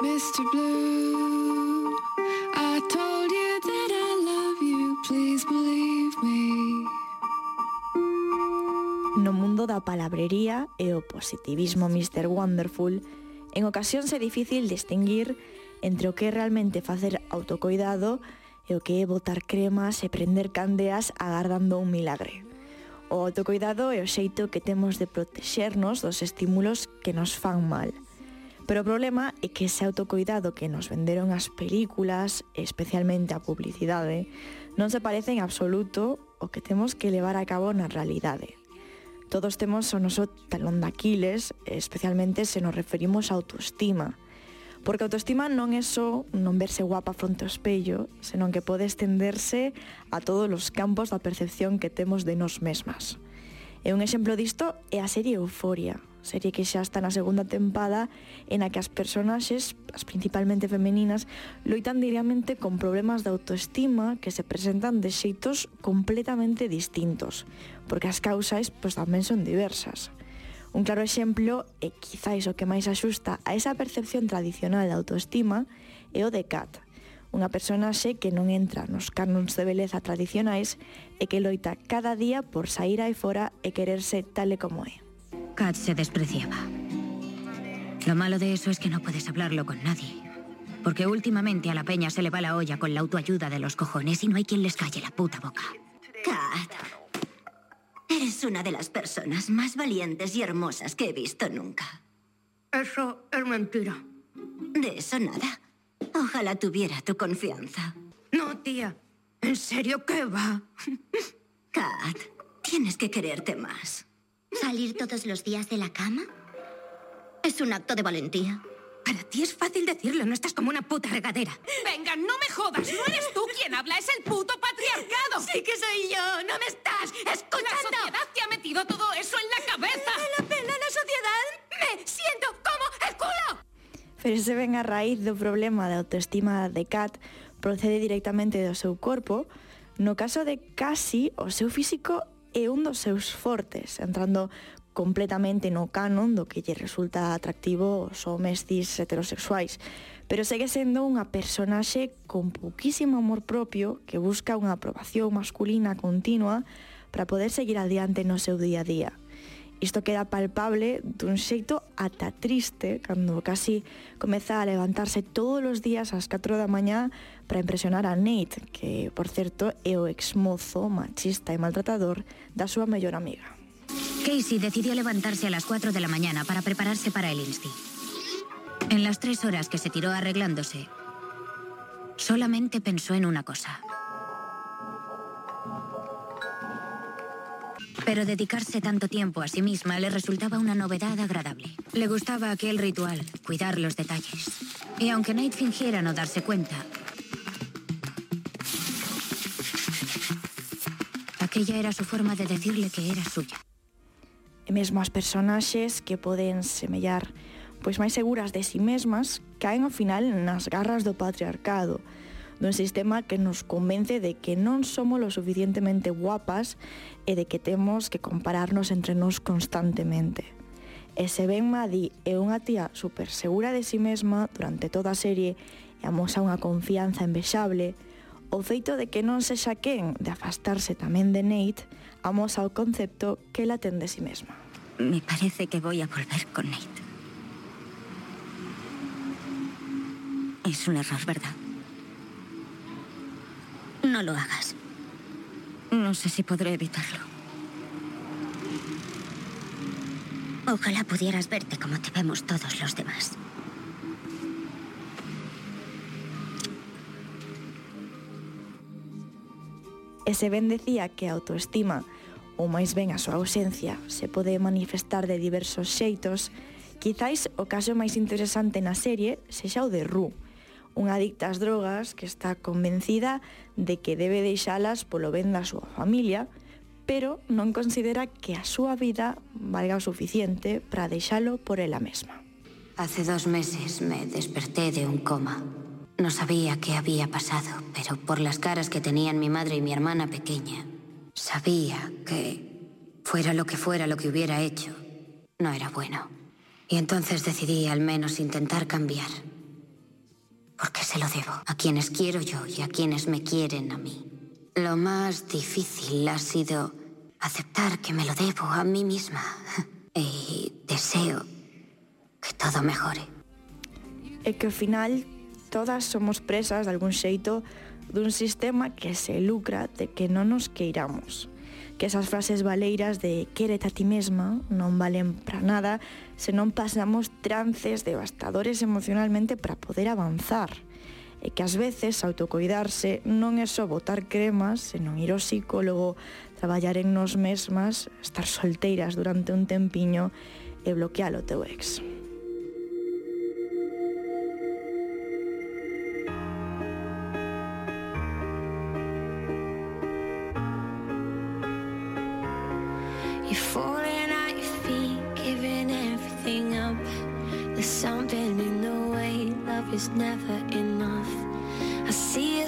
Mr. Blue, I told you that I love you, please believe me. No mundo da palabrería e o positivismo Mr. Wonderful, en ocasións é difícil distinguir entre o que é realmente facer autocoidado e o que é botar cremas e prender candeas agardando un milagre. O autocoidado é o xeito que temos de protexernos dos estímulos que nos fan mal – Pero o problema é que ese autocoidado que nos venderon as películas, especialmente a publicidade, non se parece en absoluto o que temos que levar a cabo na realidade. Todos temos o noso talón de Aquiles, especialmente se nos referimos a autoestima, Porque a autoestima non é só non verse guapa fronte ao espello, senón que pode estenderse a todos os campos da percepción que temos de nós mesmas. E un exemplo disto é a serie Euforia, serie que xa está na segunda tempada en a que as personaxes, as principalmente femeninas, loitan diariamente con problemas de autoestima que se presentan de xeitos completamente distintos, porque as causas pois, tamén son diversas. Un claro exemplo, e quizáis o que máis axusta a esa percepción tradicional de autoestima, é o de Kat, unha xe que non entra nos cánons de beleza tradicionais e que loita cada día por sair aí fora e quererse tal e como é. Kat se despreciaba. Lo malo de eso es que no puedes hablarlo con nadie. Porque últimamente a la peña se le va la olla con la autoayuda de los cojones y no hay quien les calle la puta boca. Kat, Eres una de las personas más valientes y hermosas que he visto nunca. Eso es mentira. De eso nada. Ojalá tuviera tu confianza. No, tía. ¿En serio qué va? Kat, tienes que quererte más. ¿Salir todos los días de la cama? Es un acto de valentía. Para ti es fácil decirlo, no estás como una puta regadera. Venga, no me jodas, no eres tú quien habla, es el puto patriarcado. Sí que soy yo, no me estás escuchando. Pero se ven a raíz do problema da autoestima de Kat procede directamente do seu corpo, no caso de casi o seu físico é un dos seus fortes, entrando completamente no canon do que lle resulta atractivo os homes cis heterosexuais, pero segue sendo unha personaxe con poquísimo amor propio que busca unha aprobación masculina continua para poder seguir adiante no seu día a día. Isto queda palpable dun xeito ata triste cando casi comeza a levantarse todos os días ás 4 da mañá para impresionar a Nate, que, por certo, é o exmozo machista e maltratador da súa mellor amiga. Casey decidió levantarse a las 4 de la mañana para prepararse para el Insti. En las tres horas que se tiró arreglándose, solamente pensó en una cosa. Pero dedicarse tanto tiempo a sí misma le resultaba una novedad agradable. Le gustaba aquel ritual, cuidar los detalles. Y aunque Nate fingiera no darse cuenta, aquella era su forma de decirle que era suya. e mesmo as personaxes que poden semellar pois máis seguras de si sí mesmas caen ao final nas garras do patriarcado, dun sistema que nos convence de que non somos lo suficientemente guapas e de que temos que compararnos entre nós constantemente. E se ben Maddie é unha tía super segura de si sí mesma durante toda a serie e amosa unha confianza envexable, o feito de que non se quen de afastarse tamén de Nate amosa o concepto que la ten de si sí mesma. Me parece que voy a volver con Nate. Es un error, ¿verdad? No lo hagas. No sé si podré evitarlo. Ojalá pudieras verte como te vemos todos los demás. Ese ben decía que a autoestima, ou máis ben a súa ausencia, se pode manifestar de diversos xeitos, quizáis o caso máis interesante na serie sexa o de Rue, unha adicta ás drogas que está convencida de que debe deixalas polo ben da súa familia, pero non considera que a súa vida valga o suficiente para deixalo por ela mesma. Hace dos meses me desperté de un coma. No sabía qué había pasado, pero por las caras que tenían mi madre y mi hermana pequeña, Sabía que, fuera lo que fuera lo que hubiera hecho, no era bueno. Y entonces decidí al menos intentar cambiar. porque se lo debo a quienes quiero yo y a quienes me quieren a mí. Lo más difícil ha sido aceptar que me lo debo a mí misma Y deseo que todo mejore. E que ao final todas somos presas de algún xeito dun sistema que se lucra de que non nos queiramos que esas frases valeiras de quérete a ti mesma non valen para nada se non pasamos trances devastadores emocionalmente para poder avanzar. E que ás veces autocoidarse non é só botar cremas, senón ir ao psicólogo, traballar en nos mesmas, estar solteiras durante un tempiño e bloquear o teu ex. You're falling at your feet, giving everything up. There's something in the way love is never enough. I see